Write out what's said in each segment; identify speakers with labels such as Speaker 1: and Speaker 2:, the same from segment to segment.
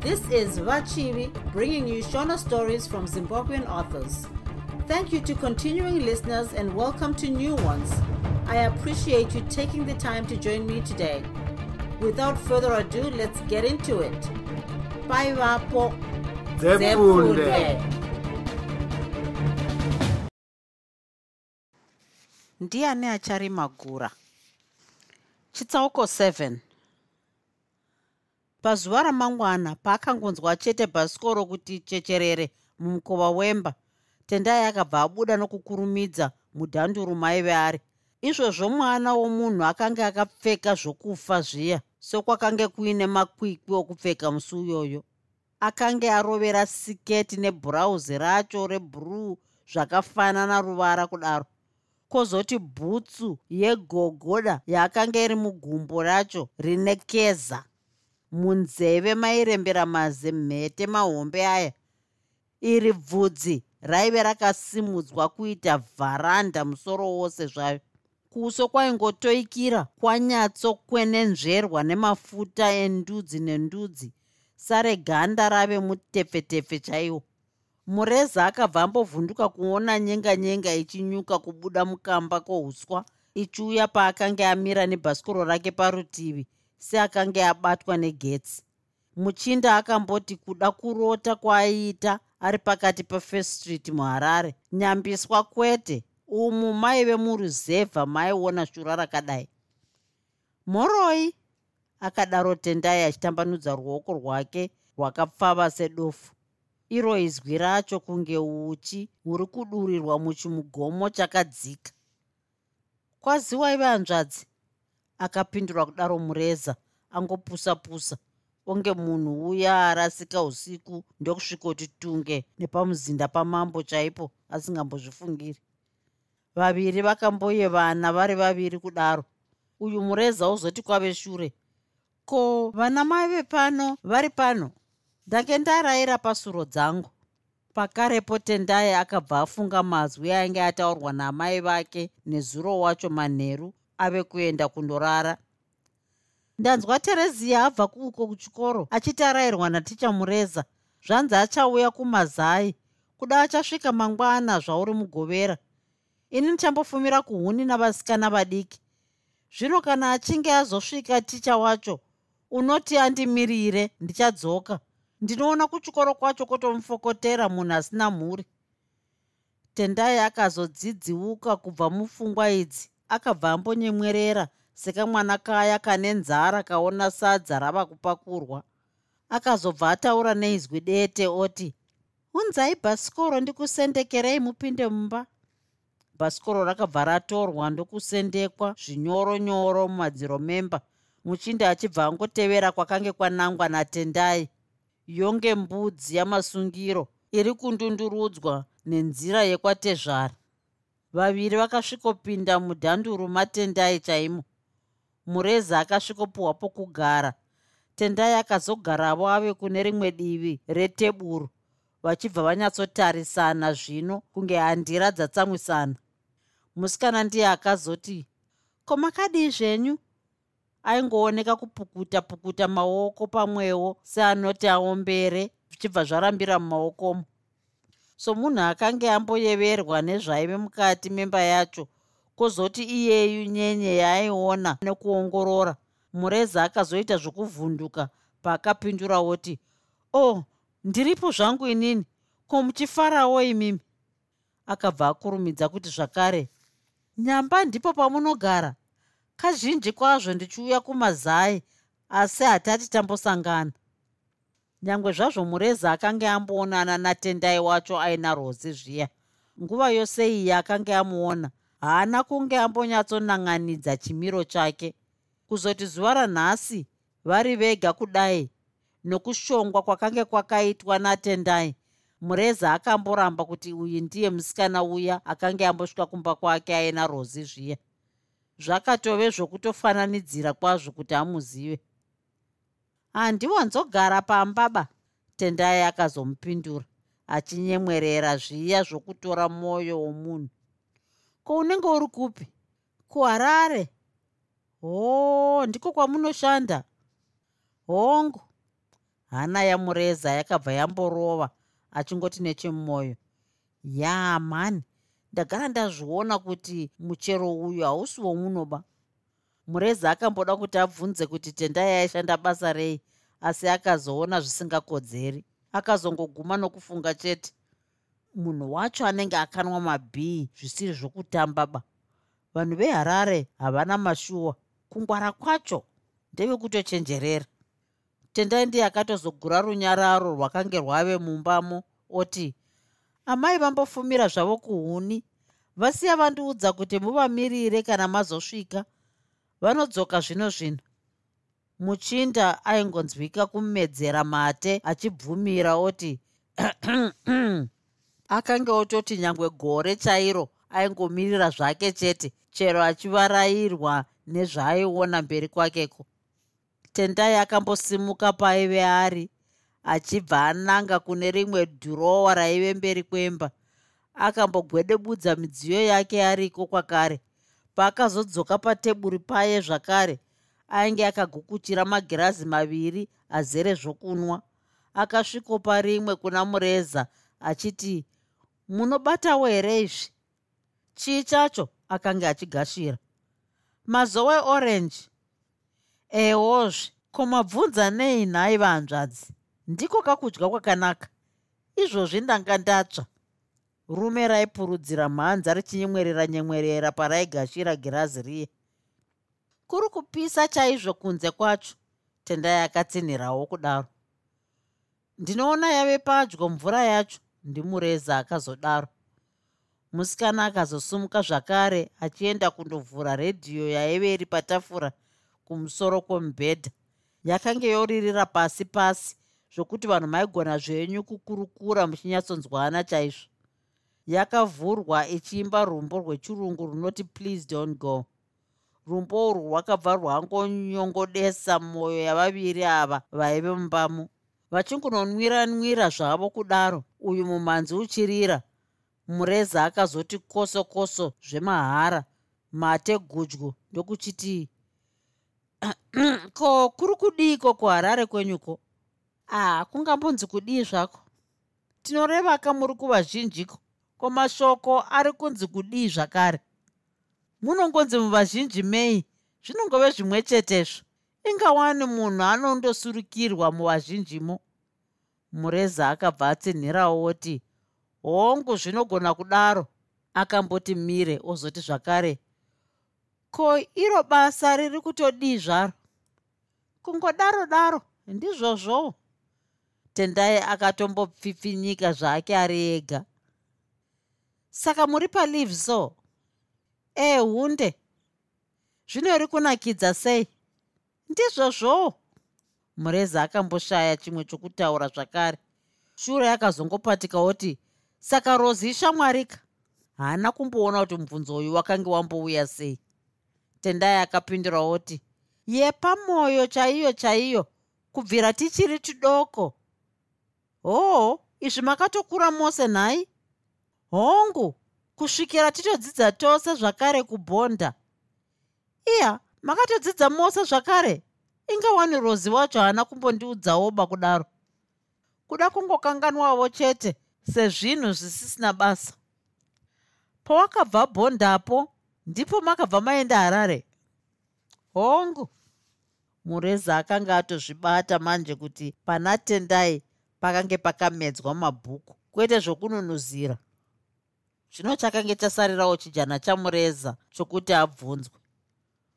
Speaker 1: This is Vachivi bringing you Shona stories from Zimbabwean authors. Thank you to continuing listeners and welcome to new ones. I appreciate you taking the time to join me today. Without further ado, let's get into it. Bye, Vapo.
Speaker 2: Zefunde.
Speaker 1: ndiani acharima gura chitsauko 7 pazuva ramangwana paakangonzwa chete bhasikoro kuti checherere mumukova wemba tendai akabva abuda nokukurumidza mudhanduru maive ari. Izvozvo mwana womunhu akanga akapfeka zvokufa zviya sokwakange kuine makwikwi okupfeka musi uyoyo. Akange arovera siketi nebhurauzi racho rebhuruu zvakafanana ruvara kudaro. Kwozoti bhutsu yegogoda yakanga iri mugumbo racho rine keza munzeve mairembera mazemhete mahombe aya. Iri bvudzi raive rakasimudzwa kuita vharanda musoro wose zvayo. Kuso kwaingotoikira kwanyatsokwenenzverwa nemafuta endudzi nendudzi sare ganda rave mutepfetepfe chaiwo. Mureza akabva ambovhunduka kuona nyenga nyenga ichinyuka kubuda mukamba kwouswa ichiuya paakanga amira nebhasikoro rake parutivi seakanga abatwa negetsi. Muchinda akamboti kuda kurota kwaaiita ari pakati pefirst street muharare. Nyambiswa kwete. Umu maive muruzevha maiona shura rakadai. Moroi akadaro tendai achitambanudza ruoko rwake rwakapfava sedofu. Iro izwi racho kunge uchi huri kudurirwa muchimugomo chakadzika. Kwaziwaive hanzvadzi akapindura kudaro mureza angopusa-pusa. Onge munhu uya arasika usiku ndokusvikoti tunge nepamuzinda pamambo chaipo asingambozvifungiri. Vaviri vakamboyevana vari vaviri kudaro. Uyu mureza uzoti kwave shure. Ko vana mai vepano vari pano? Ndange ndarayira pasuro dzangu. Pakarepo tendai akabva afunga mazwi ainge ataurwa namai vake nezuro wacho manheru ave kuenda kundorara. Ndanzwa tereziya abva kuuko kuchikoro achiti arayirwa naticha mureza. Zvanzi achauya kumazai kuda achasvika mangwana zvauri mugovera. Ini ndichambofumira kuhuni navasikana vadiki. Zvino kana achinge azosvika ticha wacho unoti andimirire ndichadzoka. Ndinoona kuchikoro kwacho kwotomufokotera munhu asina mhuri. Tendai akazodzidziuka kubva mupfungwa idzi akabva ambonyemwerera sekamwana kaya kane nzara kaona sadza rava kupakurwa. Akazobva ataura neizwi dete oti unzai bhasikoro ndikusendekerei mupinde mumba. Bhasikoro rakabva ratorwa ndokusendekwa zvinyoro nyoro mumadziro memba muchinda achibva angotevera kwakange kwanangwa natendai yonge mbudzi yamasungiro iri kundundurudzwa nenzira yekwatezvara vaviri vakasvikopinda mudhanduru matendai chaimo mureza akasvikopuhwa pokugara. Tendai akazogaravo ave kune rimwe divi reteburu vachibva vanyatsotarisana zvino kunge handira dzatsamwisana musikana ndiye akazoti ko makadii zvenyu? Aingooneka kupukuta pukuta maoko pamwewo seanoti aombere zvichibva zvarambira mumaokomo so munhu akanga amboyeverwa nezvaive mukati memba yacho kwozoti iyeyu nyenye yaaiona nekuongorora. Mureza akazoita zvokuvhunduka paakapindura oti o oh, ndiripo zvangu inini? Ko muchifarawo imimi? Akabva akurumidza kuti zvakare nyamba ndipo pamunogara. Kazhinji kwazvo ndichiuya kumazai asi hatati tambosangana nyange zvazvo mureza akanga amboonana natendai wacho aina rhozi zviya. Nguva yose iyi akanga amuona haana kunge ambonyatsonan'anidza chimiro chake. Kuzoti zuva ranhasi vari vega kudai nokushongwa kwakange kwakaitwa natendai mureza akamboramba kuti uyu ndiye musikana uya akange ambosvika kumba kwake aina rhozi zviya. Zvakatove zvokutofananidzira kwazvo kuti amuzive handiwanzogara pamba ba tendai akazomupindura achinyemwerera zviya zvokutora mwoyo womunhu. Ko unenge uri kupi? Kuharare hoo ndiko kwamunoshanda. Hongu. Hana yamureza yakabva yamborova achingoti nechemumwoyo ya mani ndagara ndazviona kuti muchero uyu hausi womunoba mureza akamboda kuti abvunze kuti tendai aishanda basa rei asi akazoona zvisingakodzeri. Akazongoguma nokufunga chete munhu wacho anenge akanwa mabhii zvisiri zvokutamba ba. Vanhu veharare havana mashuwa. Kungwara kwacho ndevekutochenjerera. Tendai ndiye akatozogura runyararo rwakange rwave mumbamo oti amai vambofumira zvavo kuhuni. Vasiya vandiudza kuti muvamirire kana mazosvika vanodzoka zvino zvino muchinda aingonzwika kumedzera mate achibvumira oti akange ototi nyangwe gore chairo aingomirira zvake chete chero achivarayirwa nezvaaiona mberi kwakeko. Tendai akambosimuka paaive ari achibva ananga kune rimwe dhurowa raive mberi kwemba. Akambogwedebudza midziyo yake ariko kwakare paakazodzoka pateburi paye zvakare ainge akagukuchira magirazi maviri azere zvokunwa. Akasvikopa rimwe kuna mureza achiti munobatawo here izvi? Chii chacho? Akanga achigashira. Mazowe orange ehozve komabvunza nei nhai vahanzvadzi ndiko kakudya kwakanaka. Izvozvi ndanga ndatsva rume raipurudzira mhanza richinyemwerera nyemwerera paraigashira girazi riye. Kuri kupisa chaizvo kunze kwacho tendai akatsinhirawo kudaro. Ndinoona yave padyo mvura yacho ndimureza akazodaro. Musikana akazosumuka zvakare achienda kundovhura redhiyo yaive iri patafura kumusoro kwomubhedha yakanga yoririra pasi pasi zvokuti vanhu maigona zvenyu kukurukura muchinyatsonzwana chaizvo yakavhurwa ichiimba rumbo rwechirungu runoti please don't go. Rumbo urwu rwakabva rwangonyongodesa mwoyo yavaviri ava vaive mumbamo. Vachingononwira-nwira zvavo kudaro uyu mumhanzi uchirira. Mureza akazoti koso koso zvemahara mate gudyu ndokuchiti ko kuri kudiiko kuharare kwenyuko ah kungambonzi kudii zvako? Tinoreva kamuri kuvazhinjiko komashoko ari kunzi kudii zvakare? Munongonzi muvazhinji mei? Zvinongove zvimwe chetezvo. Ingawani munhu anondosurukirwa muvazhinjimo? Mureza akabva atsinhirawo oti hongu zvinogona kudaro. Akamboti mire ozoti zvakare. Ko iro basa riri kutodii zvaro? Kungodaro daro ndizvozvowo. Tendai akatombopfipfinyika zvake ari ega saka muri palive so ehunde zvino iri kunakidza sei? Ndizvozvowo mureza akamboshaya chimwe chokutaura zvakare. Shure yakazongopatika oti saka rozi ishamwarika haana kumboona kuti mubvunzo uyu wakange wambouya sei. Tendai akapindura oti yepamwoyo chaiyo chaiyo kubvira tichiri tidoko hoo izvi makatokura mose nhai hongu kusvikira titodzidza tose zvakare kubhonda. Iya makatodzidza mose zvakare ingawani rozi wacho haana kumbondiudzawoba kudaro. Kuda kungokanganwawo chete sezvinhu zvisisina basa. Pawakabva bhondapo ndipo makabva maenda harare. Hongu mureza akanga atozvibata manje kuti pana tendai pakange pakamedzwa mabhuku kwete zvokununuzira zvino chakange chasarirawo chijana chamureza chokuti abvunzwe.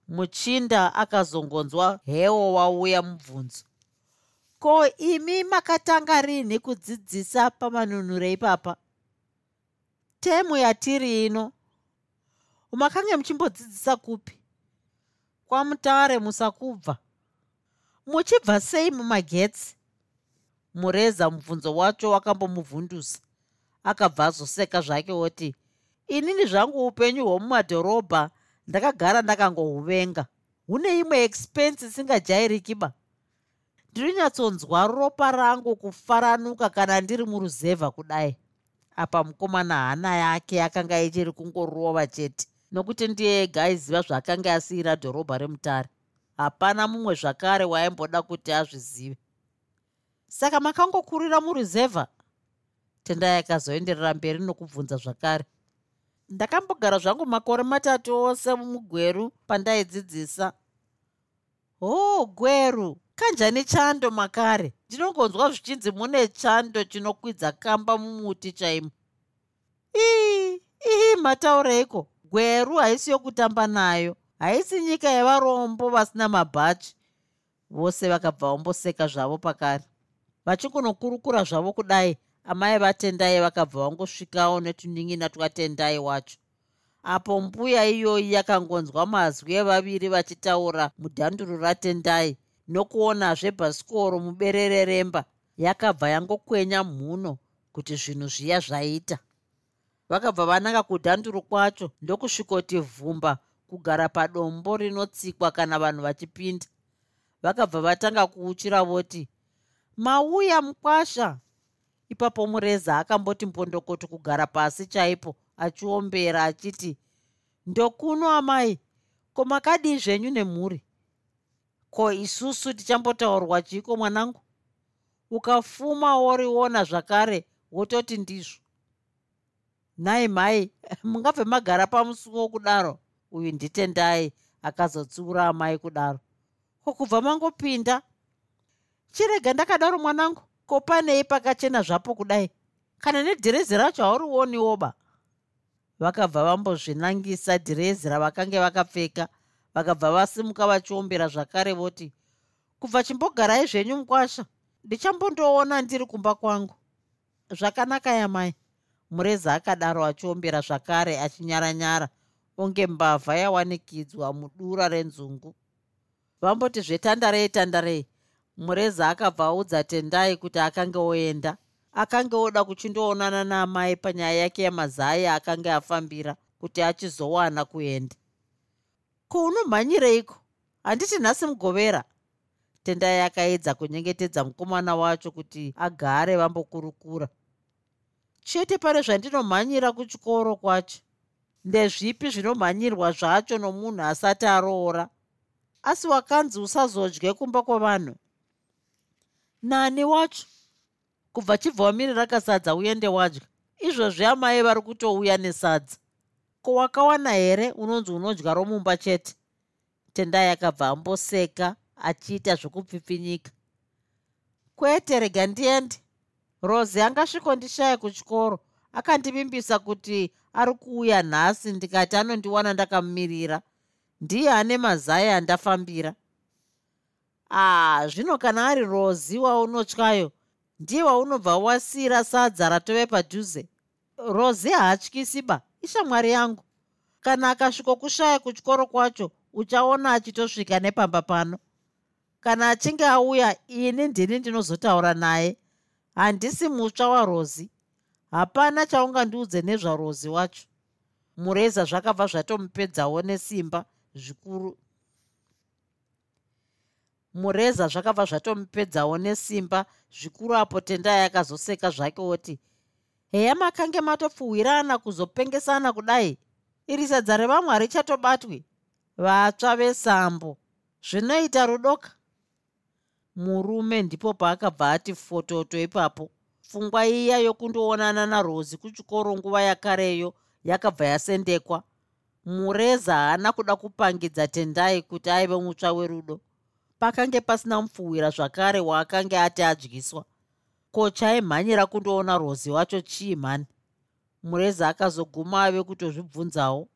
Speaker 1: Muchinda akazongonzwa hewo wauya mubvunzo. Ko imi makatanga rini kudzidzisa pamanunhuro ipapa? Temu yatiri ino. Makange muchimbodzidzisa kupi? Kwamutare musakubva. Muchibva sei mumagetsi mureza mubvunzo wacho wakambomuvhundusa akabva azoseka zvake oti inini zvangu upenyu hwomumadhorobha ndakagara ndakangohuvenga. Hune imwe expense isingajairikiba ndinonyatsonzwa ropa rangu kufaranuka kana ndiri muruzevha kudai. Apa mukomana hana yake akanga ichiri kungorova chete nokuti ndiye ega aiziva zvaakanga asiyira dhorobha remutare. Hapana mumwe zvakare waimboda kuti azvizive. Saka makangokurira murizevha tendai akazoenderera mberi nokubvunza zvakare. Ndakambogara zvangu makore matatu ose mugweru pandaidzidzisa. Ho oh, gweru kanjani chando makare? Ndinongonzwa zvichinzi mune chando chinokwidza kamba mumuti chaimo. Ii ii mataureiko gweru haisi yokutamba nayo haisi nyika yevarombo vasina mabhachi. Vose vakabva vamboseka zvavo pakare. Vachingonokurukura zvavo kudai amai vatendai vakabva vangosvikawo netunin'ina twatendai wacho. Apo mbuya iyoyi yakangonzwa mazwi evaviri vachitaura mudhanduru ratendai nokuonazve bhasikoro muberere remba. Yakabva yangokwenya mhuno kuti zvinhu zviya zvaita. Vakabva vananga kudhanduru kwacho ndokusvikoti vhumba kugara padombo rinotsikwa kana vanhu vachipinda. Vakabva vatanga kuuchira voti mauya mukwasha ipapo mureza akamboti mbondokoto kugara pasi chaipo achiombera achiti ndokuno amai ko makadii zvenyu nemhuri? Ko isusu tichambotaurwa chiko mwanangu? Ukafuma woriona zvakare wototi ndizvo. Nhai mhai mungabve magara pamusuwo kudaro uyu nditendai akazotsiura amai kudaro. Ko kubva mangopinda? Chirega ndakadaro mwanangu ko panei pakachena zvapo kudai? Kana nedhirezi racho haurioniwoba vakabva vambozvinangisa dhirezi ravakange vakapfeka vakabva vasimuka vachiombera zvakare voti kubva chimbogarai zvenyu mukwasha ndichambondoona ndiri kumba kwangu. Zvakanaka yamai. Mureza akadaro achiombera zvakare achinyaranyara onge mbavha yawanikidzwa mudura renzungu. Vamboti zvetandarei tandarei mureza akabva audza tendai kuti akange oenda. Akange oda kuchindoonana naamai panyaya yake yamazai akange afambira kuti achizowana kuenda. Ko unomhanyireiko handiti nhasi mugovera? Tendai akaedza kunyengetedza mukomana wacho kuti agare vambokurukura. Chete pane zvandinomhanyira kuchikoro kwacho. Ndezvipi zvinomhanyirwa zvacho nomunhu asati aroora? Asi wakanzi usazodye kumba kwavanhu nani wacho kubva chibva wamirira kasadza uende wadya izvozvi amai vari kutouya nesadza. Ko wakawana here unonzi unodya romumba chete? Tendai akabva amboseka achiita zvokupfipfinyika kwete rega ndiende. Rozi angasvikondishaya kuchikoro. Akandivimbisa kuti ari kuuya nhasi ndikati anondiwana ndakamumirira. Ndiye ane mazai andafambira ah zvino kana ari rozi waunotyayo ndiye waunobva wasiyira sadza ratove padhuze. Rozi haatyisiba ishamwari yangu. Kana akasvikokushaya kuchikoro kwacho uchaona achitosvika nepamba pano. Kana achinge auya ini ndini ndinozotaura naye. Handisi mutsva warozi hapana chaungandiudze nezvarozi wacho. Mureza zvakabva zvatomupedzawo nesimba zvikuru mureza zvakabva zvatomupedzawo nesimba zvikuru apo tendai akazoseka zvake oti heya makange matopfuhwirana kuzopengesana kudai? Iri sadza revamwe harichatobatwi. Vatsva vesambo zvinoita rudoka. Murume ndipo paakabva ati fototo ipapo pfungwa iya yokundoonana narozi kuchikoro nguva yakareyo yakabva yasendekwa. Mureza haana kuda kupangidza tendai kuti aive mutsva werudo pakange pasina mupfuwira zvakare waakange ati adyiswa. Ko chaimhanyira kundoona rozi wacho chii mhani mureza akazoguma ave kutozvibvunzawo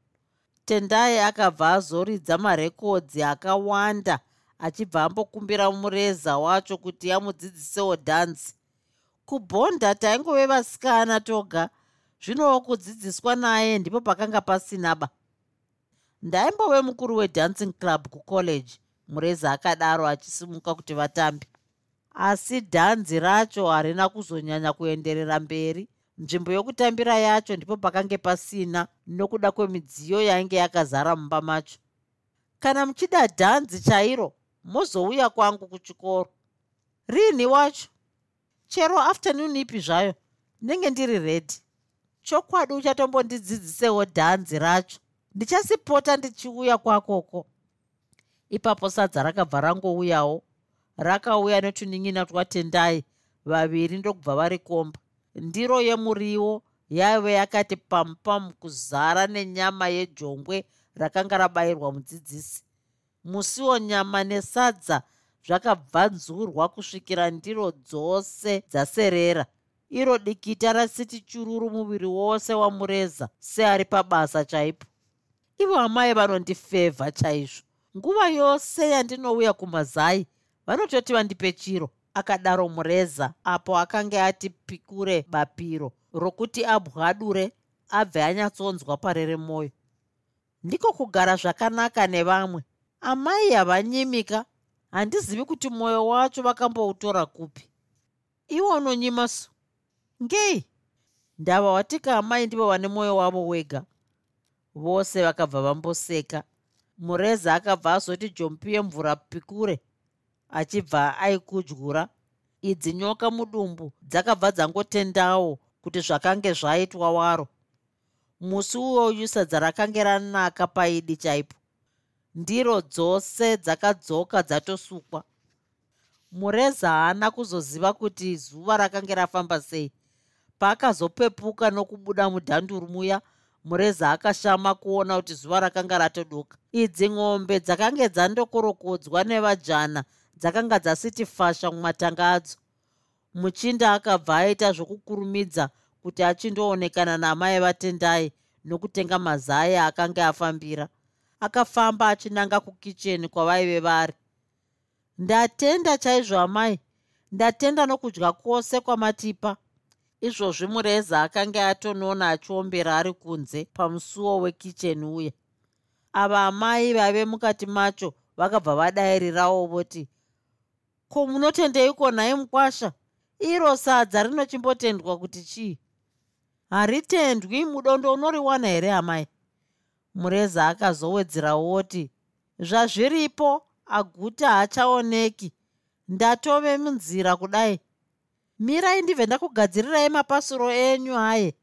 Speaker 1: tendai akabva azoridza marekodzi akawanda achibva ambokumbira mureza wacho kuti amudzidzisewo dhanzi. Kubhonda taingove vasikana toga zvinowo kudzidziswa naye ndipo pakanga pasinaba. Ndaimbove mukuru wedancing club kucollege mureza akadaro achisimuka kuti vatambe asi dhanzi racho harina kuzonyanya kuenderera mberi. Nzvimbo yokutambira yacho ndipo pakange pasina nokuda kwemidziyo yainge yakazara mumba macho. Kana muchida dhanzi chairo mozouya kwangu kuchikoro. Rini wacho? Chero afternoon ipi zvayo? Ndinenge ndiri redhi chokwadi uchatombondidzidzisewo dhanzi racho. Ndichasipota ndichiuya kwakoko ipapo sadza rakabva rangouyawo. Rakauya netunin'ina twatendai vaviri ndokubva vari komba ndiro yemuriwo yaive yakati pamupamu kuzara nenyama yejongwe rakanga rabayirwa mudzidzisi. Musiwo nyama nesadza zvakabvanzurwa kusvikira ndiro dzose dzaserera. Iro dikita rasiti chururu muviri wose wamureza seari pabasa chaipo. Ivo amai vanondifevha chaizvo nguva yose yandinouya kumazai vanototi vandipe chiro akadaro mureza apo akanga ati pikure bapiro rokuti abwadure abve anyatsonzwa parere mwoyo ndiko kugara zvakanaka nevamwe. Amai havanyimika handizivi kuti mwoyo wacho vakamboutora kupi. Iwo unonyima su ngei? Ndava watika amai ndivo vane mwoyo wavo wega. Vose vakabva vamboseka mureza akabva azoti jompi yemvura pikure achibva aikudyura. Idzi nyoka mudumbu dzakabva dzangotendawo kuti zvakange zvaitwa waro. Musi uwoyu sadza rakange ranaka paidi chaipo. Ndiro dzose dzakadzoka dzatosukwa. Mureza haana kuzoziva kuti zuva rakange rafamba sei. Paakazopepuka nokubuda mudhanduru muya mureza akashama kuona kuti zuva rakanga ratoduka. Idzi ng'ombe dzakange dzandokorokodzwa nevajana dzakanga dzasiti fasha mumatanga adzo. Muchinda akabva aita zvokukurumidza kuti achindoonekana naamai vatendai nokutenga mazai akanga afambira. Akafamba achinanga kukicheni kwavaive vari. Ndatenda chaizvo amai. Ndatenda nokudya kwose kwamatipa izvozvi mureza akanga atonona achiombera ari kunze pamusuwo wekicheni uya ava amai vaive mukati macho vakabva vadayirirawo voti ko munotendeiko nhai mukwasha? Iro sadza rinochimbotendwa kuti chii? Haritendwi mudondo unoriwana here amai? Mureza akazowedzeraoti zvazviripo aguta haachaoneki ndatove munzira kudai mirai ndibve ndakugadzirirai mapasuro enyu haye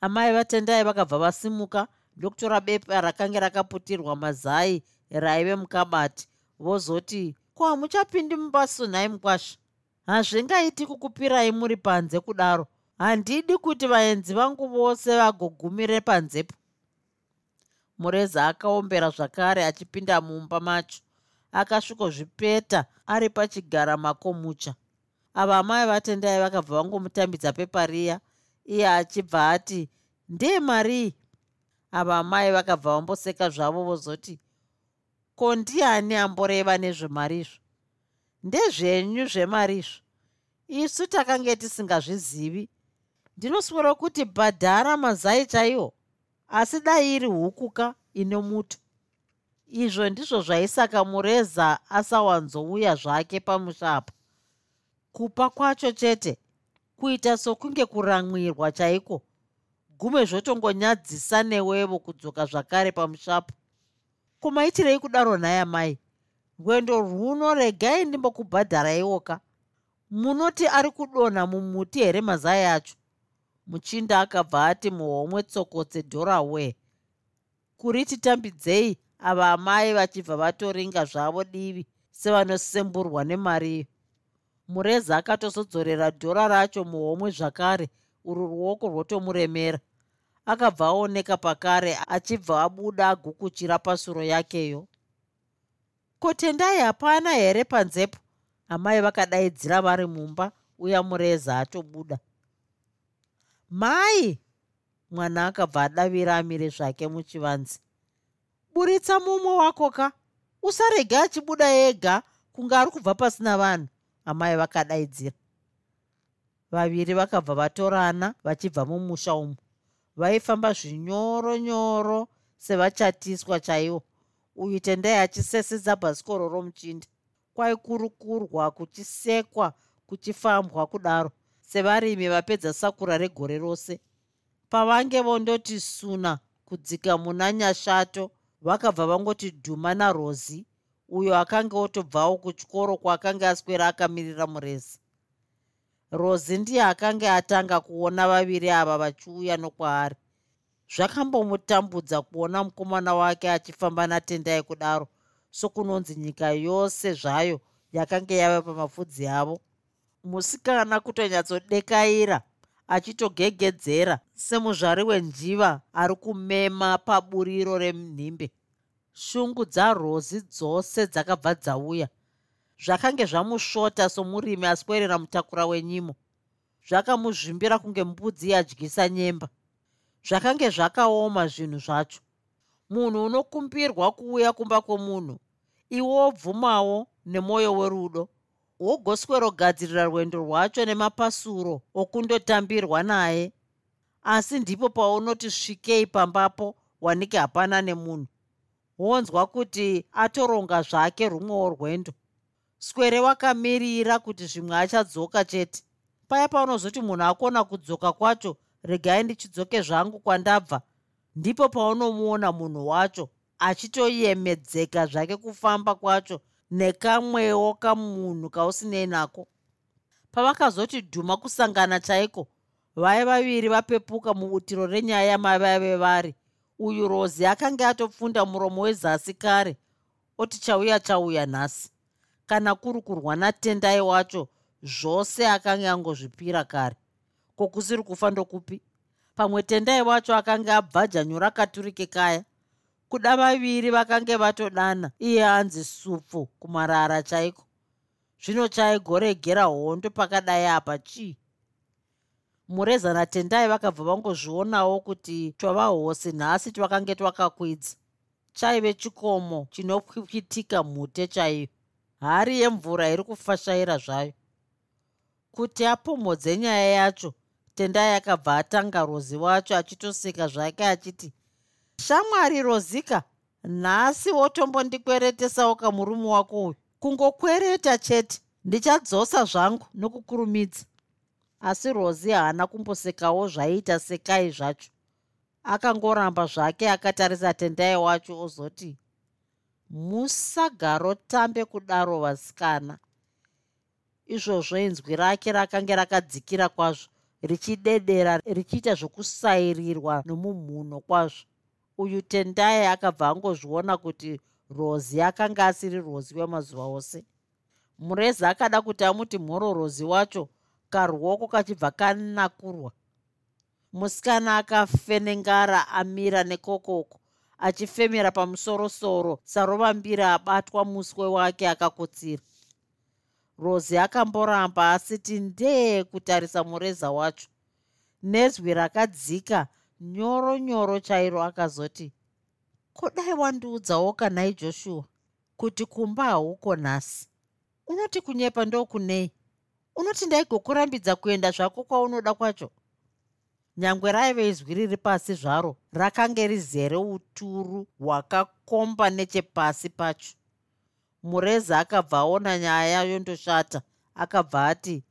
Speaker 1: amai vatendai vakabva vasimuka ndokutora bepa rakange rakaputirwa mazai raive mukabati vozoti ko hamuchapindi mubasu nhai mukwasha? Hazvingaiti kukupirai muri panze kudaro. Handidi kuti vaenzi vangu vose vagogumire panzepo. Mureza akaombera zvakare achipinda mumba macho akasvikozvipeta ari pachigara makomucha ava amai vatendai vakabva vangomutambidza pepa riya iye achibva ati ndee marii ava amai vakabva vamboseka zvavo vozoti ko ndiani amboreva nezvemarizvo ndezvenyu zvemarizvo isu takange tisingazvizivi. Ndinoswera kuti bhadhara mazai chaiwo asi dai iri hukuka ine muto. Izvo ndizvo zvaisaka mureza asawanzouya zvake pamushapa kupa kwacho chete kuita sokunge kuramwirwa chaiko? Gume zvotongonyadzisa newevo kudzoka zvakare pamushapo kumaitirei kudaro nhaya mai rwendo rwuno regai ndimbokubhadharaiwoka munoti ari kudonha mumuti here mazai acho? Muchinda akabva ati muhomwe tsokotse dhorawe kuri titambidzei ava amai vachibva vatoringa zvavo divi sevanosemburwa nemariyo mureza akatozodzorera dhora racho muhomwe zvakare uru ruoko rwotomuremera. Akabva aoneka pakare achibva abuda agukuchira pasuro yakeyo. Kotendai hapana here panzepo? Amai vakadaidzira vari mumba uya mureza atobuda. Mai! Mwana akabva adavira amire zvake muchivanzi buritsa mumwe wako ka? Usarege achibuda ega kunge ari kubva pasina vanhu amai vakadaidzira. Vaviri vakabva vatorana vachibva mumusha umu. Vaifamba zvinyoro nyoro sevachatiswa chaivo uyu tendai achisesedza bhasikoro romuchinda. Kwaikurukurwa kuchisekwa kuchifambwa kudaro. Sevarimi vapedza sakura regore rose. Pavange vondoti suna kudzika muna nyashato vakabva vangoti dhuma narozi uyo akanga otobvawo kuchikoro kwaakanga aswera akamirira murezi. Rozi ndiye akanga atanga kuona vaviri ava vachiuya nokwaari. Zvakambomutambudza kuona mukomana wake achifamba natendai kudaro sokunonzi nyika yose zvayo yakanga yava pamapfudzi avo. Musikana kutonyatsodekaira achitogegedzera semuzvari wenjiva ari kumema paburiro remhimbe shungu dzarozi dzose dzakabva dzauya. Zvakange zvamusvota somurimi aswerera mutakura wenyimo. Zvakamuzvimbira kunge mbudzi yadyisa nyemba. Zvakange zvakaoma zvinhu zvacho. Munhu unokumbirwa kuuya kumba kwomunhu iwe wobvumawo nemwoyo werudo wogoswerogadzirira rwendo rwacho nemapasuro okundotambirwa naye. Asi ndipo paunoti svikei pambapo wanike hapana nemunhu wonzwa kuti atoronga zvake rumwewo rwendo. Swere wakamirira kuti zvimwe achadzoka chete. Paya paunozoti munhu akona kudzoka kwacho regai ndichidzoke zvangu kwandabva. Ndipo paunomuona munhu wacho achitoyemedzeka zvake kufamba kwacho nekamwewo kamunhu kausinei nako. Pavakazoti dhuma kusangana chaiko? Vai vaviri vapepuka mubutiro renyaya yamavaive vari uyu rozi akanga atopfunda muromo wezasi kare oti chauya chauya nhasi. Kana kuri kurwa natendai wacho zvose akanga angozvipira kare kokusiri kufa ndokupi? Pamwe tendai wacho akanga abvaja nyura katurike kaya. Kuda vaviri vakange vatodana iye anzi supfu kumarara chaiko? Zvino chaigoregera hondo pakadai apa chii mureza natendai vakabva vangozvionawo kuti twavahosi nhasi twakange twakakwidza. Chaive chikomo chinopwipitika mhute chaiyo. Hari yemvura iri kufashaira zvayo. Kuti apomhodze nyaya yacho tendai akabva atanga rozi wacho achitoseka zvake achiti shamwari rozika nhasi wotombondikweretesawo kamurume wako uyu. Kungokwereta chete ndichadzosa zvangu nokukurumidza asi rozi haana kumbosekawo zvaiita sekai zvacho. Akangoramba zvake akatarisa tendai wacho ozoti musagaro tambe kudaro vasikana. Izvozvo inzwi rake rakange rakadzikira kwazvo richidedera richiita zvokusairirwa nomumhuno kwazvo. Uyu tendai akabva angozviona kuti rozi akanga asiri rozi wemazuva ose. Mureza akada kuti amuti mhoro rozi wacho karuoko kachibva kanakurwa. Musikana akafenengara amira nekokoko achifemera pamusorosoro sarovambira abatwa muswe wake akakotsira. Rozi akamboramba asiti ndee kutarisa mureza wacho. Nezwi rakadzika nyoro nyoro chairo akazoti kodai wandiudzawo kanai joshua? Kuti kumba hauko nhasi. Unoti kunyepa ndokunei unoti ndaigokurambidza kuenda zvako kwaunoda kwacho? Nyangwe raive izwi riri pasi zvaro rakange rizere uturu hwakakomba nechepasi pacho. Mureza akabva aona nyaya yondoshata akabva ati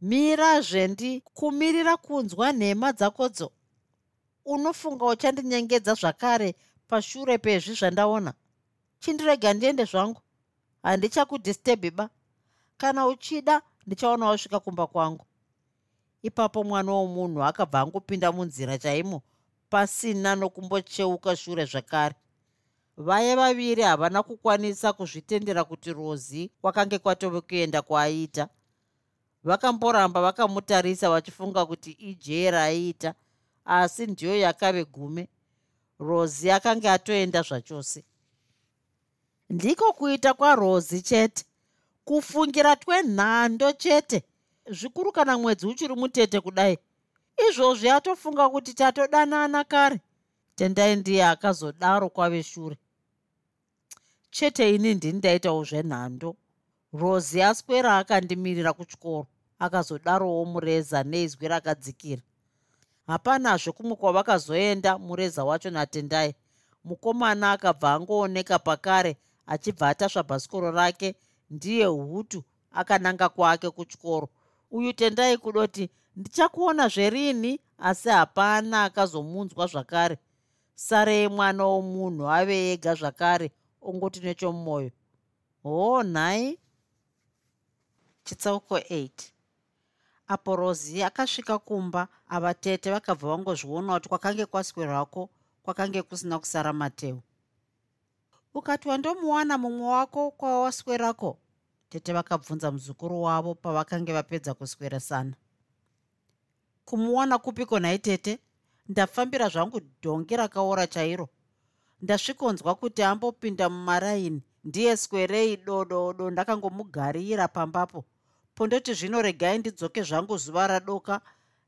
Speaker 1: mirazvendi kumirira kunzwa nhema dzakodzo. Unofunga uchandinyengedza zvakare pashure pezvi zvandaona? Chindirega ndiende zvangu? Handichakudhistebhi ba kana uchida ndichaona wasvika kumba kwangu. Ipapo mwana womunhu akabva angopinda munzira chaimo pasina nokumbocheuka shure zvakare. Vaye vaviri havana kukwanisa kuzvitendera kuti rozi kwakange kwatove kuenda kwaaiita vakamboramba vakamutarisa vachifunga kuti ijera aiita asi ndiyo yakave gume. Rozi akanga atoenda zvachose. Ndiko kuita kwarozi chete kufungira twenhando chete. Zvikuru kana mwedzi uchiri mutete kudai. Izvozvi atofunga kuti tatodanana kare. Tendai ndiye akazodaro kwave shure. Chete ini ndini ndaitawo zvenhando. Rozi aswera akandimirira kutyoro akazodarowo mureza neizwi rakadzikira. Hapanazve kumwe kwavakazoenda mureza wacho natendai. Mukomana akabva angooneka pakare achibva atasva bhasikoro rake ndiye hutu akananga kwake kutyoro uyu tendai kudoti ndichakuona zverini asi hapana akazomunzwa zvakare. Sarei mwana womunhu ave ega zvakare ongoti nechomumwoyo hoo nhai? Chitsauko 8 apo rozi akasvika kumba avatete vakabva vangozviona kuti kwakange kwaswerwako kwakange kusina kusara mateu ukati wandomuwana mumwe wako kwawaswerako? Tete vakabvunza muzukuru wavo pavakange vapedza kusweresana kumuwana kupiko nhai tete? Ndafambira zvangu dhongi rakaora chairo. Ndasvikonzwa kuti ambopinda mumaraini. Ndiye swerei dododo ndakangomugarira pambapo. Pondoti zvino regai ndidzoke zvangu zuva radoka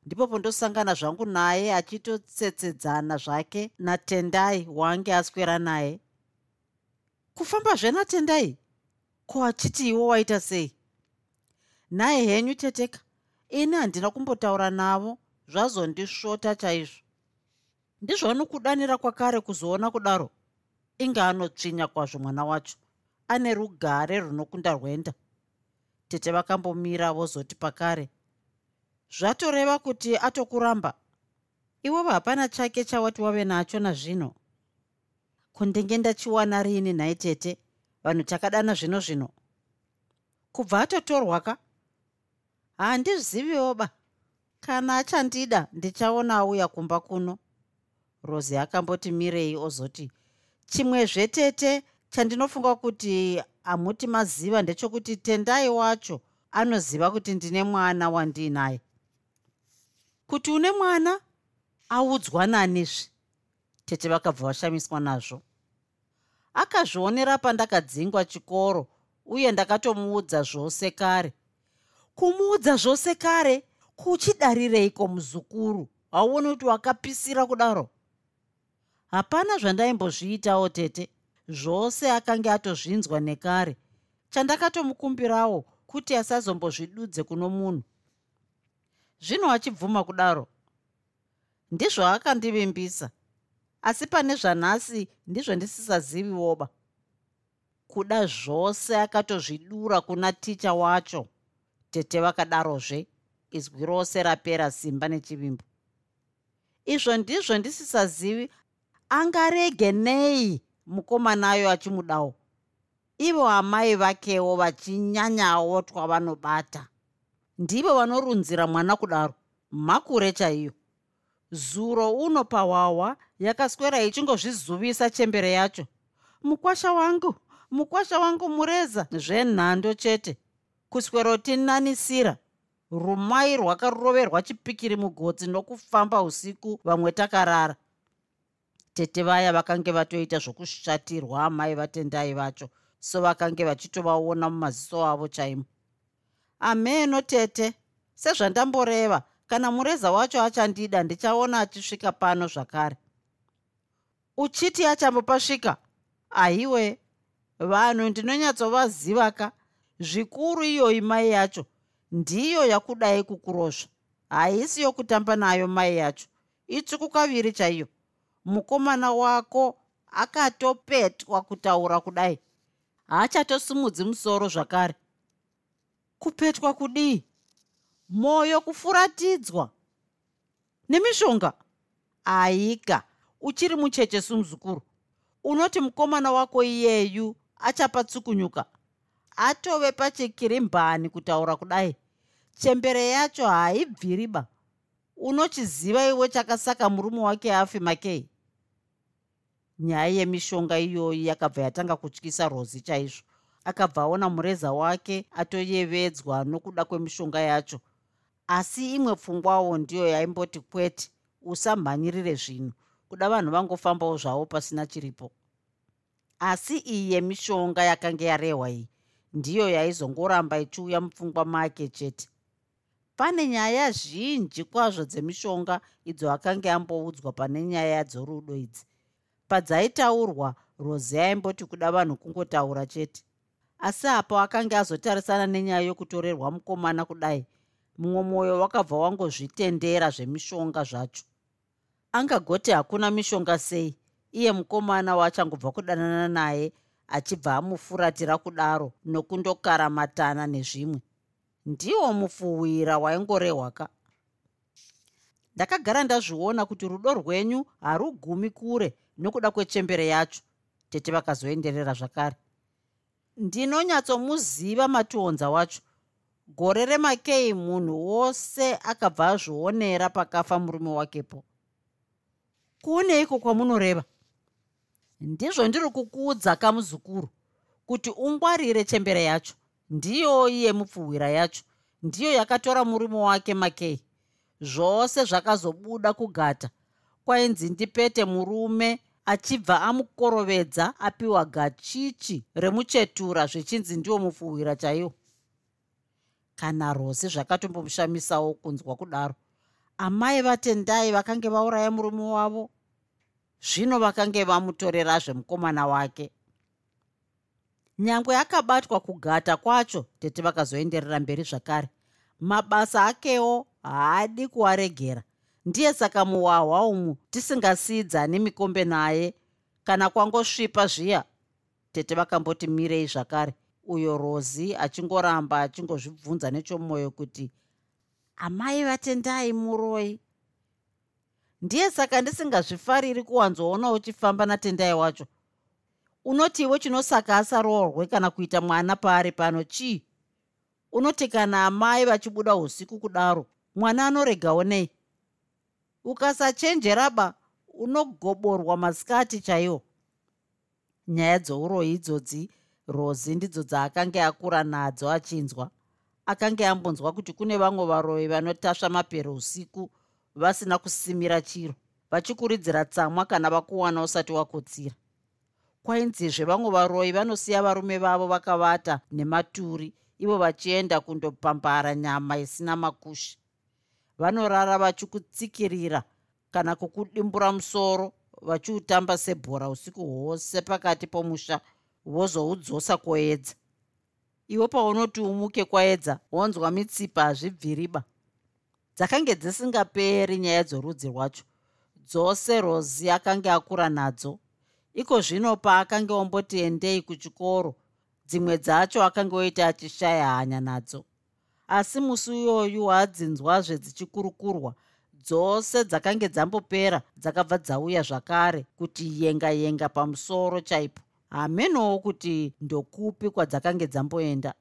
Speaker 1: ndipo pondosangana zvangu naye achitotsetsedzana zvake natendai waange aswera naye kufamba zvenatendai ko achiti iwo waita sei? Nhaye henyu teteka ini handina kumbotaura navo zvazondisvota chaizvo. Ndizvanokudanira kwakare kuzoona kudaro. Inge anotsvinya kwazvo mwana wacho ane rugare runokunda rwenda. Tete vakambomira vozoti pakare zvatoreva kuti atokuramba? Iwevo hapana chake chawati wave nacho nazvino kundenge ndachiwana riini nhai tete vanhu takadana zvino zvino. Kubva atotorwa ka? Handizviziviwo ba. Kana achandida ndichaona auya kumba kuno. Rosi akamboti mirei ozoti chimwezve tete chandinofunga kuti hamuti maziva ndechokuti tendai wacho anoziva kuti ndine mwana wandiinaye. Kuti une mwana? Audzwa nanizve tete vakabva vashamiswa nazvo. Akazvionera pandakadzingwa chikoro uye ndakatomuudza zvose kare. Kumuudza zvose kare kuchidarireiko muzukuru? Hauoni kuti wakapisira kudaro? Hapana zvandaimbozviitawo tete. Zvose akange atozvinzwa nekare. Chandakatomukumbirawo kuti asazombozvidudze kuno munhu. Zvino achibvuma kudaro. Ndizvo akandivimbisa asi pane zvanhasi ndizvo ndisisaziviwoba kuda zvose akatozvidura kuna ticha wacho. Tete vakadarozve izwi rose rapera simba nechivimbo. Izvo ndizvo ndisisazivi angarege nei mukomanayo achimudawo. Ivo amai vakewo vachinyanyawo twavanobata ndivo vanorunzira mwana kudaro. Makure chaiyo zuro uno pawawa yakaswera ichingozvizuvisa chembere yacho. Mukwasha wangu mukwasha wangu mureza. Zvenhando chete. Kuswerotinnanisira rumai rwakaroverwa chipikiri mugodzi nokufamba usiku vamwe takarara. Tete vaya vakange vatoita zvokushatirwa amai vatendai vacho so vakange vachitovaona mumaziso avo chaimo. Ameno tete. Sezvandamboreva kana mureza wacho achandida ndichaona achisvika pano zvakare. Uchiti achambopasvika aiwe vanhu ndinonyatsovaziva zvikuru iyoyi mai yacho ndiyo yakudai kukurozva. Haisi yokutamba nayo mai yacho. Itsvuku kaviri chaiyo. Mukomana wako akatopetwa kutaura kudai. Haachatosumudzi musoro zvakare. Kupetwa kudii mwoyo kufuratidzwa nemishonga. Aika. Uchiri mucheche sumuzukuru. Unoti mukomana wako iyeyu achapatsukunyuka atove pachikirimbani kutaura kudai. Chembere yacho haibviriba. Unochiziva iwe chakasaka murume wake afi makei? Nyaya yemishonga iyoyi yakabva yatanga kutyisa rozi chaizvo. Akabva aona mureza wake atoyevedzwa nokuda kwemishonga yacho asi imwe pfungwawo ndiyo yaimboti kwete usamhanyirire zvinhu. Kuda vanhu vangofambawo zvavo pasina chiripo. Asi iyi yemishonga yakanga yarehwa iyi ndiyo yaizongoramba ichiuya mupfungwa make chete. Pane nyaya zhinji kwazvo dzemishonga idzo akanga amboudzwa pane nyaya dzorudo idzi. Padzaitaurwa rosi aimboti kuda vanhu kungotaura chete. Asi apo akanga azotarisana nenyaya yokutorerwa mukomana kudai mumwe mwoyo wakabva wangozvitendera zvemishonga zvacho. Angagoti hakuna mishonga sei iye mukomana waachangobva kudanana naye achibva amufuratira kudaro nokundokaramatana nezvimwe. Ndiwo mufuwira waingorehwaka. Ndakagara ndazviona kuti rudo rwenyu harugumi kure nokuda kwechembere yacho tete vakazoenderera zvakare. Ndinonyatsomuziva mationza wacho gore remakei munhu wose akabva azvionera pakafa murume wakepo. Kuoneiko kwamunoreva? Ndizvo ndiri kukuudza kamuzukuru kuti ungwarire chembere yacho. Ndiyo iye mupfuhwira yacho. Ndiyo yakatora murume wake makei. Zvose zvakazobuda kugata. Kwainzi ndipete murume achibva amukorovedza apiwa gachichi remuchetura zvichinzi ndiwo mupfuhwira chaiwo kana rozi zvakatombomushamisawo kunzwa kudaro. Amai vatendai vakange vauraya murume wavo zvino vakange vamutorerazve mukomana wake. Nyangwe akabatwa kugata kwacho tete vakazoenderera mberi zvakare. Mabasa akewo haadi kuwaregera ndiye saka muwahwa umu tisingasidzani mikombe naye kana kwangosvipa zviya tete vakamboti mirei zvakare uyo rozi achingoramba achingozvibvunza nechomwoyo kuti amai vatendai muroi. Ndiye saka ndisingazvifariri kuwanzoona uchifamba natendai wacho. Unoti iwe chinosaka asaroorwe kana kuita mwana paari pano chii? Unoti kana amai vachibuda usiku kudaro mwana anoregawo nei ukasachenjeraba unogoborwa masikati chaiwo. Nyaya dzouroyi idzodzi rozi ndidzo dzaakanga akura nadzo achinzwa. Akanga ambonzwa kuti kune vamwe varoi vanotasva mapero usiku vasina kusimira chiro vachikuridzira tsamwa kana vakuwana usati wakotsira. Kwainzizve vamwe varoi vanosiya varume vavo vakavata nematuri ivo vachienda kundopambara nyama isina makushi vanorara vachikutsikirira kana kukudimbura musoro vachiutamba sebhora usiku hwose pakati pomusha vozoudzosa koedza iwe paunoti umuke kwaedza wonzwa mitsipa hazvibviriba. Dzakange dzisingaperi nyaya dzorudzi rwacho. Dzose rozi akanga akura nadzo. Iko zvino paakanga omboti endei kuchikoro dzimwe dzacho akanga oita achishaya hanya nadzo. Asi musi uyoyu waadzinzwazve dzichikurukurwa dzose dzakange dzambopera dzakabva dzauya zvakare kuti yenga yenga pamusoro chaipo hamenowo kuti ndokupi kwadzakange dzamboenda.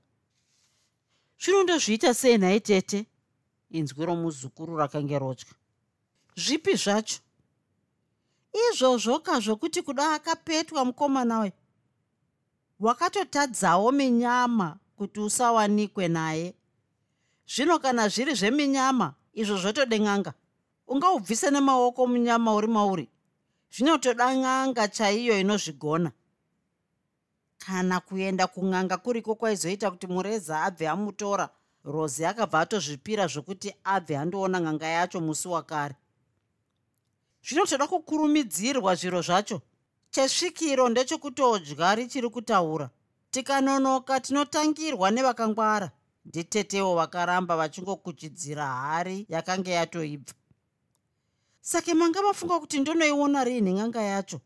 Speaker 1: Zvinondozviita sei nhai tete? Inzwi romuzukuru rakange rotya. Zvipi zvacho? Izvozvo kazvokuti kuda akapetwa mukomana we. Wakatotadzawo minyama kuti usawanikwe naye. Zvino kana zviri zveminyama izvo zvotode n'anga. Ungaubvise nemaoko munyama uri mauri. Zvinotoda n'anga chaiyo inozvigona kana kuenda kun'anga kuriko kwaizoita kuti mureza abve amutora rozi akabva atozvipira zvokuti abve andoona n'anga yacho musi wakare. Zvinotoda kukurumidzirwa zviro zvacho. Chesvikiro ndechekutodya richiri kutaura. Tikanonoka tinotangirwa nevakangwara. Nditetewo vakaramba vachingokuchidzira hari yakanga yatoibva. Sake manga mafunga kuti ndonoiona riini n'anga yacho?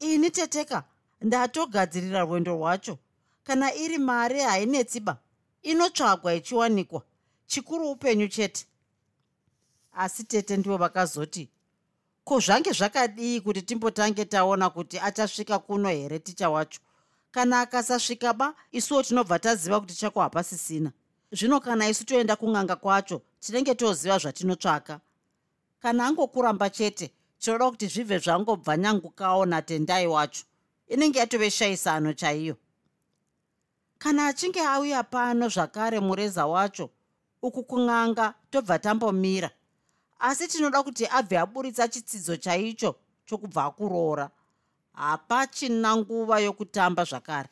Speaker 1: Ini teteka ndatogadzirira rwendo rwacho. Kana iri mari hainetsiba inotsvagwa ichiwanikwa chikuru upenyu chete. Asi tete ndivo vakazoti ko zvange zvakadii kuti timbotange taona kuti achasvika kuno here ticha wacho? Kana akasasvika ba isuwo tinobva taziva kuti chako hapasisina. Zvino kana isu toenda kun'anga kwacho tinenge toziva zvatinotsvaka kana angokuramba chete tinoda kuti zvibve zvangobva nyangukawo natendai wacho inenge yatove shayisano chaiyo. Kana achinge auya pano zvakare mureza wacho uku kun'anga tobva tambomira. Asi tinoda kuti abve aburitsa chitsidzo chaicho chokubva akuroora. Hapachina nguva yokutamba zvakare.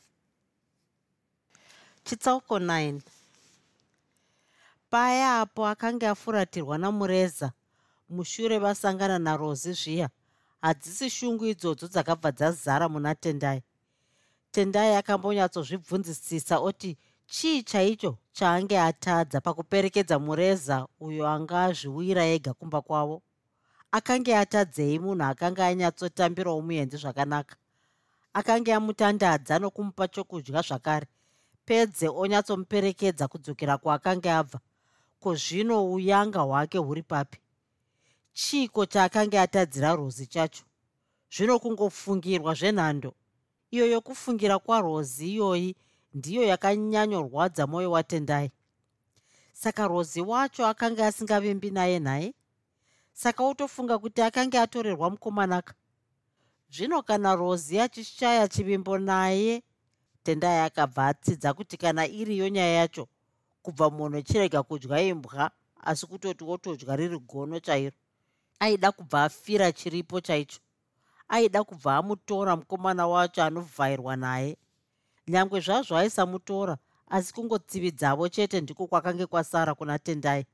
Speaker 1: Chitsauko 9 paya apo akanga afuratirwa namureza mushure vasangana narozi zviya hadzisi shungu idzodzo dzakabva dzazara muna tendai. Tendai akambonyatsozvibvunzisisa oti chii chaicho chaange atadza pakuperekedza mureza uyo anga azviwira ega kumba kwavo? Akange atadzei munhu akanga anyatsotambirawo muenzi zvakanaka. Akange amutandadza nokumupa chokudya zvakare. Pedze onyatsomuperekedza kudzokera kwaakanga abva. Ko zvino uyanga hwake huri papi chiiko chaakanga atadzira rozi chacho? Zvino kungofungirwa zvenhando. Iyo yokufungira kwarozi iyoyi ndiyo yakanyanyorwadza mwoyo watendai. Saka rozi wacho akanga asingavimbi naye nhaye saka utofunga kuti akanga atorerwa mukomanaka zvino kana rozi achishaya chivimbo naye tendai akabva atsidza kuti kana iriyo nyaya yacho kubva munhu chirega kudya imbwa asi kutoti wotodya riri gono chairo aida kubva afira chiripo chaicho aida kubva amutora mukomana wacho anovhairwa naye. Nyange zvazvo aisamutora asi kungotsividzavo chete ndiko kwakange kwasara kuna tendai.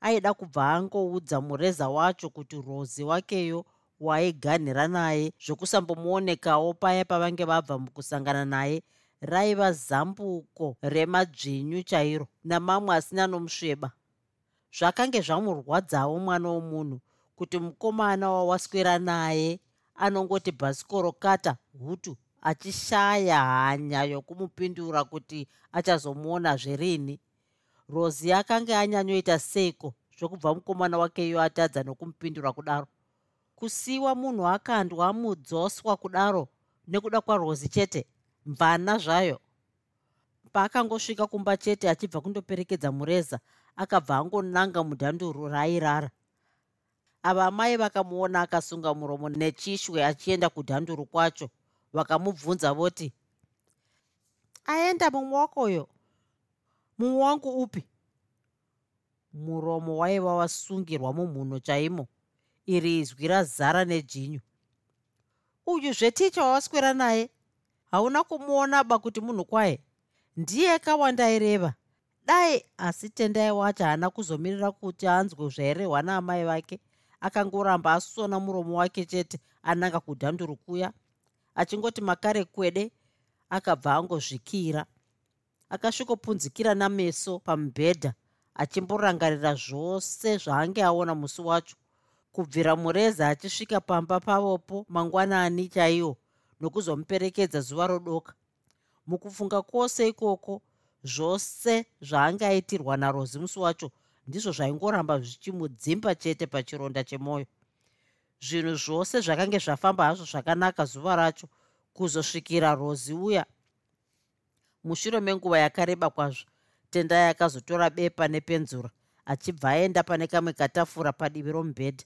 Speaker 1: Aida kubva angoudza mureza wacho kuti rozi wakeyo waaiganhira naye zvokusambomuonekawo paya pavange vabva mukusangana naye. Raiva zambuko remadzvinyu chairo namamwe asina nomusveba zvakange zvamurwadzawo mwana womunhu kuti mukomana wawaswera naye anongoti bhasikoro kata hutu achishaya hanya yokumupindura kuti achazomuona zverini. Rozi akanga anyanyoita seiko zvokubva mukomana wakeyo atadza nokumupindura kudaro? Kusiyiwa munhu akandwa mudzoswa kudaro nekuda kwarozi chete? Mvana zvayo. Paakangosvika kumba chete achibva kundoperekedza mureza akabva angonanga mudhanduru raairara ava mai vakamuona akasunga muromo nechishwe achienda kudhanduru kwacho. Vakamubvunza voti aenda mumwe wakoyo mumwe wangu upi? Muromo waiva wasungirwa mumhuno chaimo. Iri izwi razara nejinyu. Uyu zveticha wawaswera naye? Hauna kumuona ba kuti munhu kwaye? Ndiye kawandaireva dai asi tendai wacho haana kuzomirira kuti anzwe zvairehwa naamai vake akangoramba asona muromo wake chete ananga kudhanduru kuya. Achingoti makare kwede akabva angozvikira. Akasvikopunzikira nameso pamubhedha achimborangarira zvose zvaange aona musi wacho. Kubvira mureza achisvika pamba pavopo mangwanani chaiwo nokuzomuperekedza zuva rodoka. Mukufunga kwose ikoko zvose zvaanga aitirwa narozi musi wacho ndizvo zvaingoramba zvichimudzimba chete pachironda chemwoyo zvinhu zvose zvakange zvafamba hazvo zvakanaka zuva racho kuzosvikira rozi uya. Mushure menguva yakareba kwazvo tendai akazotora bepa nepenzura achibva aenda pane kamwe katafura padivi romubhedha.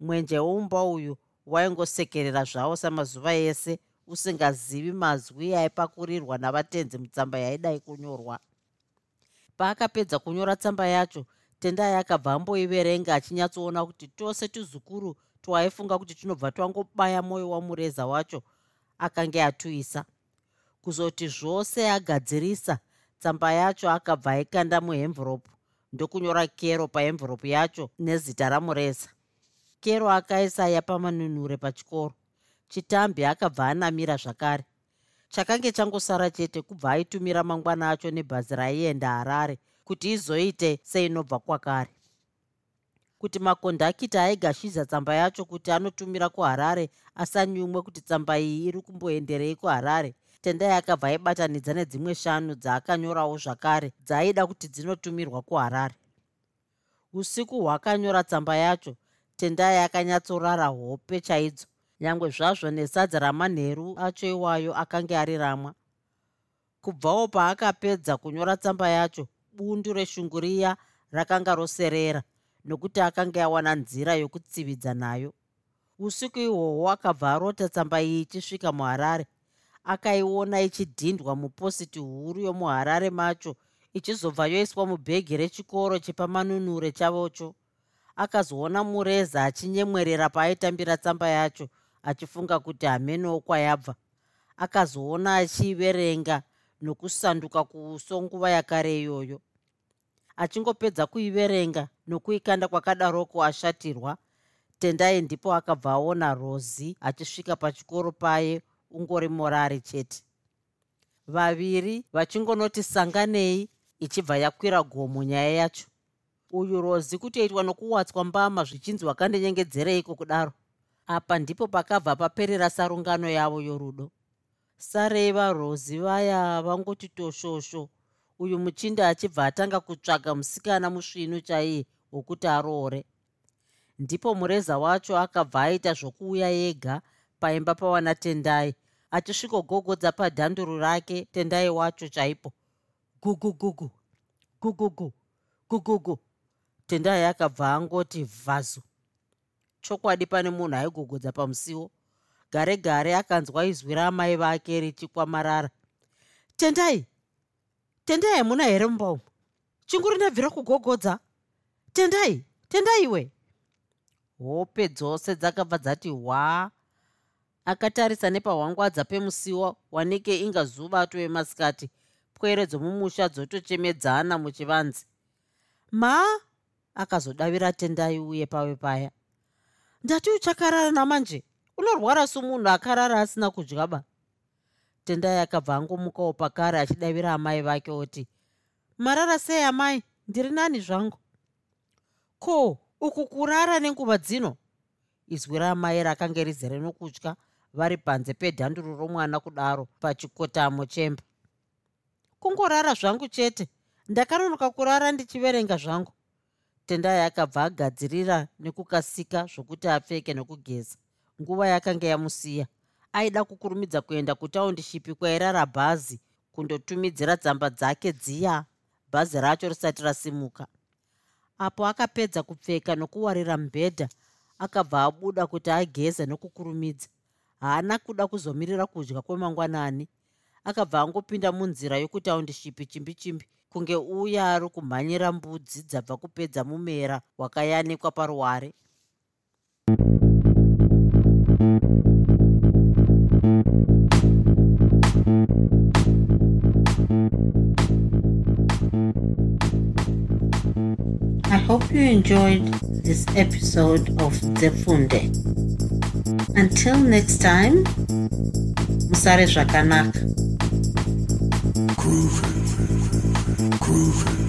Speaker 1: Mwenje woumba uyu waingosekerera zvavo samazuva ese usingazivi mazwi aipakurirwa navatenzi mutsamba yaidai kunyorwa. Paakapedza kunyora tsamba yacho tendai akabva amboiverenga achinyatsoona kuti tose tuzukuru twaifunga kuti tinobva twangobaya mwoyo wamureza wacho akange atuisa. Kuzoti zvose agadzirisa tsamba yacho akabva aikanda muhemvuropu ndokunyora kero paemvuropu yacho nezita ramureza. Kero akaisa yapamanunhure pachikoro chitambi akabva anamira zvakare. Chakange changosara chete kubva aitumira mangwana acho nebhazi raienda harare kuti izoite seinobva kwakare. Kuti makondakita aigashiza tsamba yacho kuti anotumira kuharare asanyumwe kuti tsamba iyi iri kumboenderei kuharare. Tendai akabva aibatanidza nedzimwe shanu dzaakanyorawo zvakare dzaaida kuti dzinotumirwa kuharare. Usiku hwakanyora tsamba yacho tendai akanyatsorara hope chaidzo. Nyange zvazvo nesadza ramanheru acho iwayo akanga ari ramwa. Kubvawo paakapedza kunyora tsamba yacho bundu reshunguriya rakanga roserera nokuti akanga awana nzira yokutsividza nayo. Usiku ihwohwo akabva arota tsamba iyi ichisvika muharare akaiona ichidhindwa mupositi huru yomuharare macho ichizobva yoiswa mubhegi rechikoro chepamanunure chavocho. Akazoona mureza achinyemwerera paaitambira tsamba yacho achifunga kuti hamenowo kwayabva. Akazoona achiiverenga nokusanduka kuuso nguva yakare iyoyo. Achingopedza kuiverenga nokuikanda kwakadaroko ashatirwa tendai ndipo akabva aona rozi achisvika pachikoro paye ungori morari chete. Vaviri vachingonoti sanganei ichibva yakwira gomo nyaya yacho. Uyu rozi kutoitwa nokuwatswa mbama zvichinzi wakandinyengedzereiko kudaro. Apa ndipo pakabva paperera sarungano yavo yorudo sarei varozi vaya vangoti toshosho. Uyu muchinda achibva atanga kutsvaga musikana musvinu chaiye wokuti aroore. Ndipo mureza wacho akabva aita zvokuuya ega paimba pawana tendai. Achisvikogogodza padhanduru rake tendai wacho chaipo. Gugugugu gugugu gugugu tendai akabva angoti vhazu chokwadi pane munhu aigogodza pamusiwo gare gare akanzwa izwi raamai vake richikwamarara tendai tendai hamuna here mumba umu chinguri ndabvira kugogodza. Tendai tendaiwe hope dzose dzakabva dzati hwa. Akatarisa nepahwangwadza pemusiwo wanike inga zuva atoemasikati pwere dzomumusha dzotochemedzana muchivanzi ma? Akazodavira tendai uye pave paya. Ndati uchakarara namanje unorwara somunhu akarara asina kudya ba? Tendai akabva angomukawo pakare achidavira amai vake oti marara sei amai ndiri nani zvangu? Ko uku kurara nenguva dzino? Izwi ramai rakanga rizere nokutya vari panze pedhanduro romwana kudaro pachikotamo chemba. Kungorara zvangu chete ndakanonoka kurara ndichiverenga zvangu. Tendai akabva agadzirira nekukasika zvokuti apfeke nokugeza nguva yakanga yamusiya. Aida kukurumidza kuenda kutaundishipi kwairara bhazi kundotumidzira tsamba dzake dziya. Bhazi racho risati rasimuka. Apo akapedza kupfeka nokuwarira mubhedha akabva abuda kuti ageze nokukurumidza. Haana kuda kuzomirira kudya kwemangwanani. Akabva angopinda munzira yokutaundishipi chimbi chimbi kunge uya ari kumhanyira mbudzi dzabva kupedza mumera wakayanikwa paruware I hope you enjoyed this episode of Zefunde. Until next time, Musare Zvakanaka.
Speaker 3: Groovy.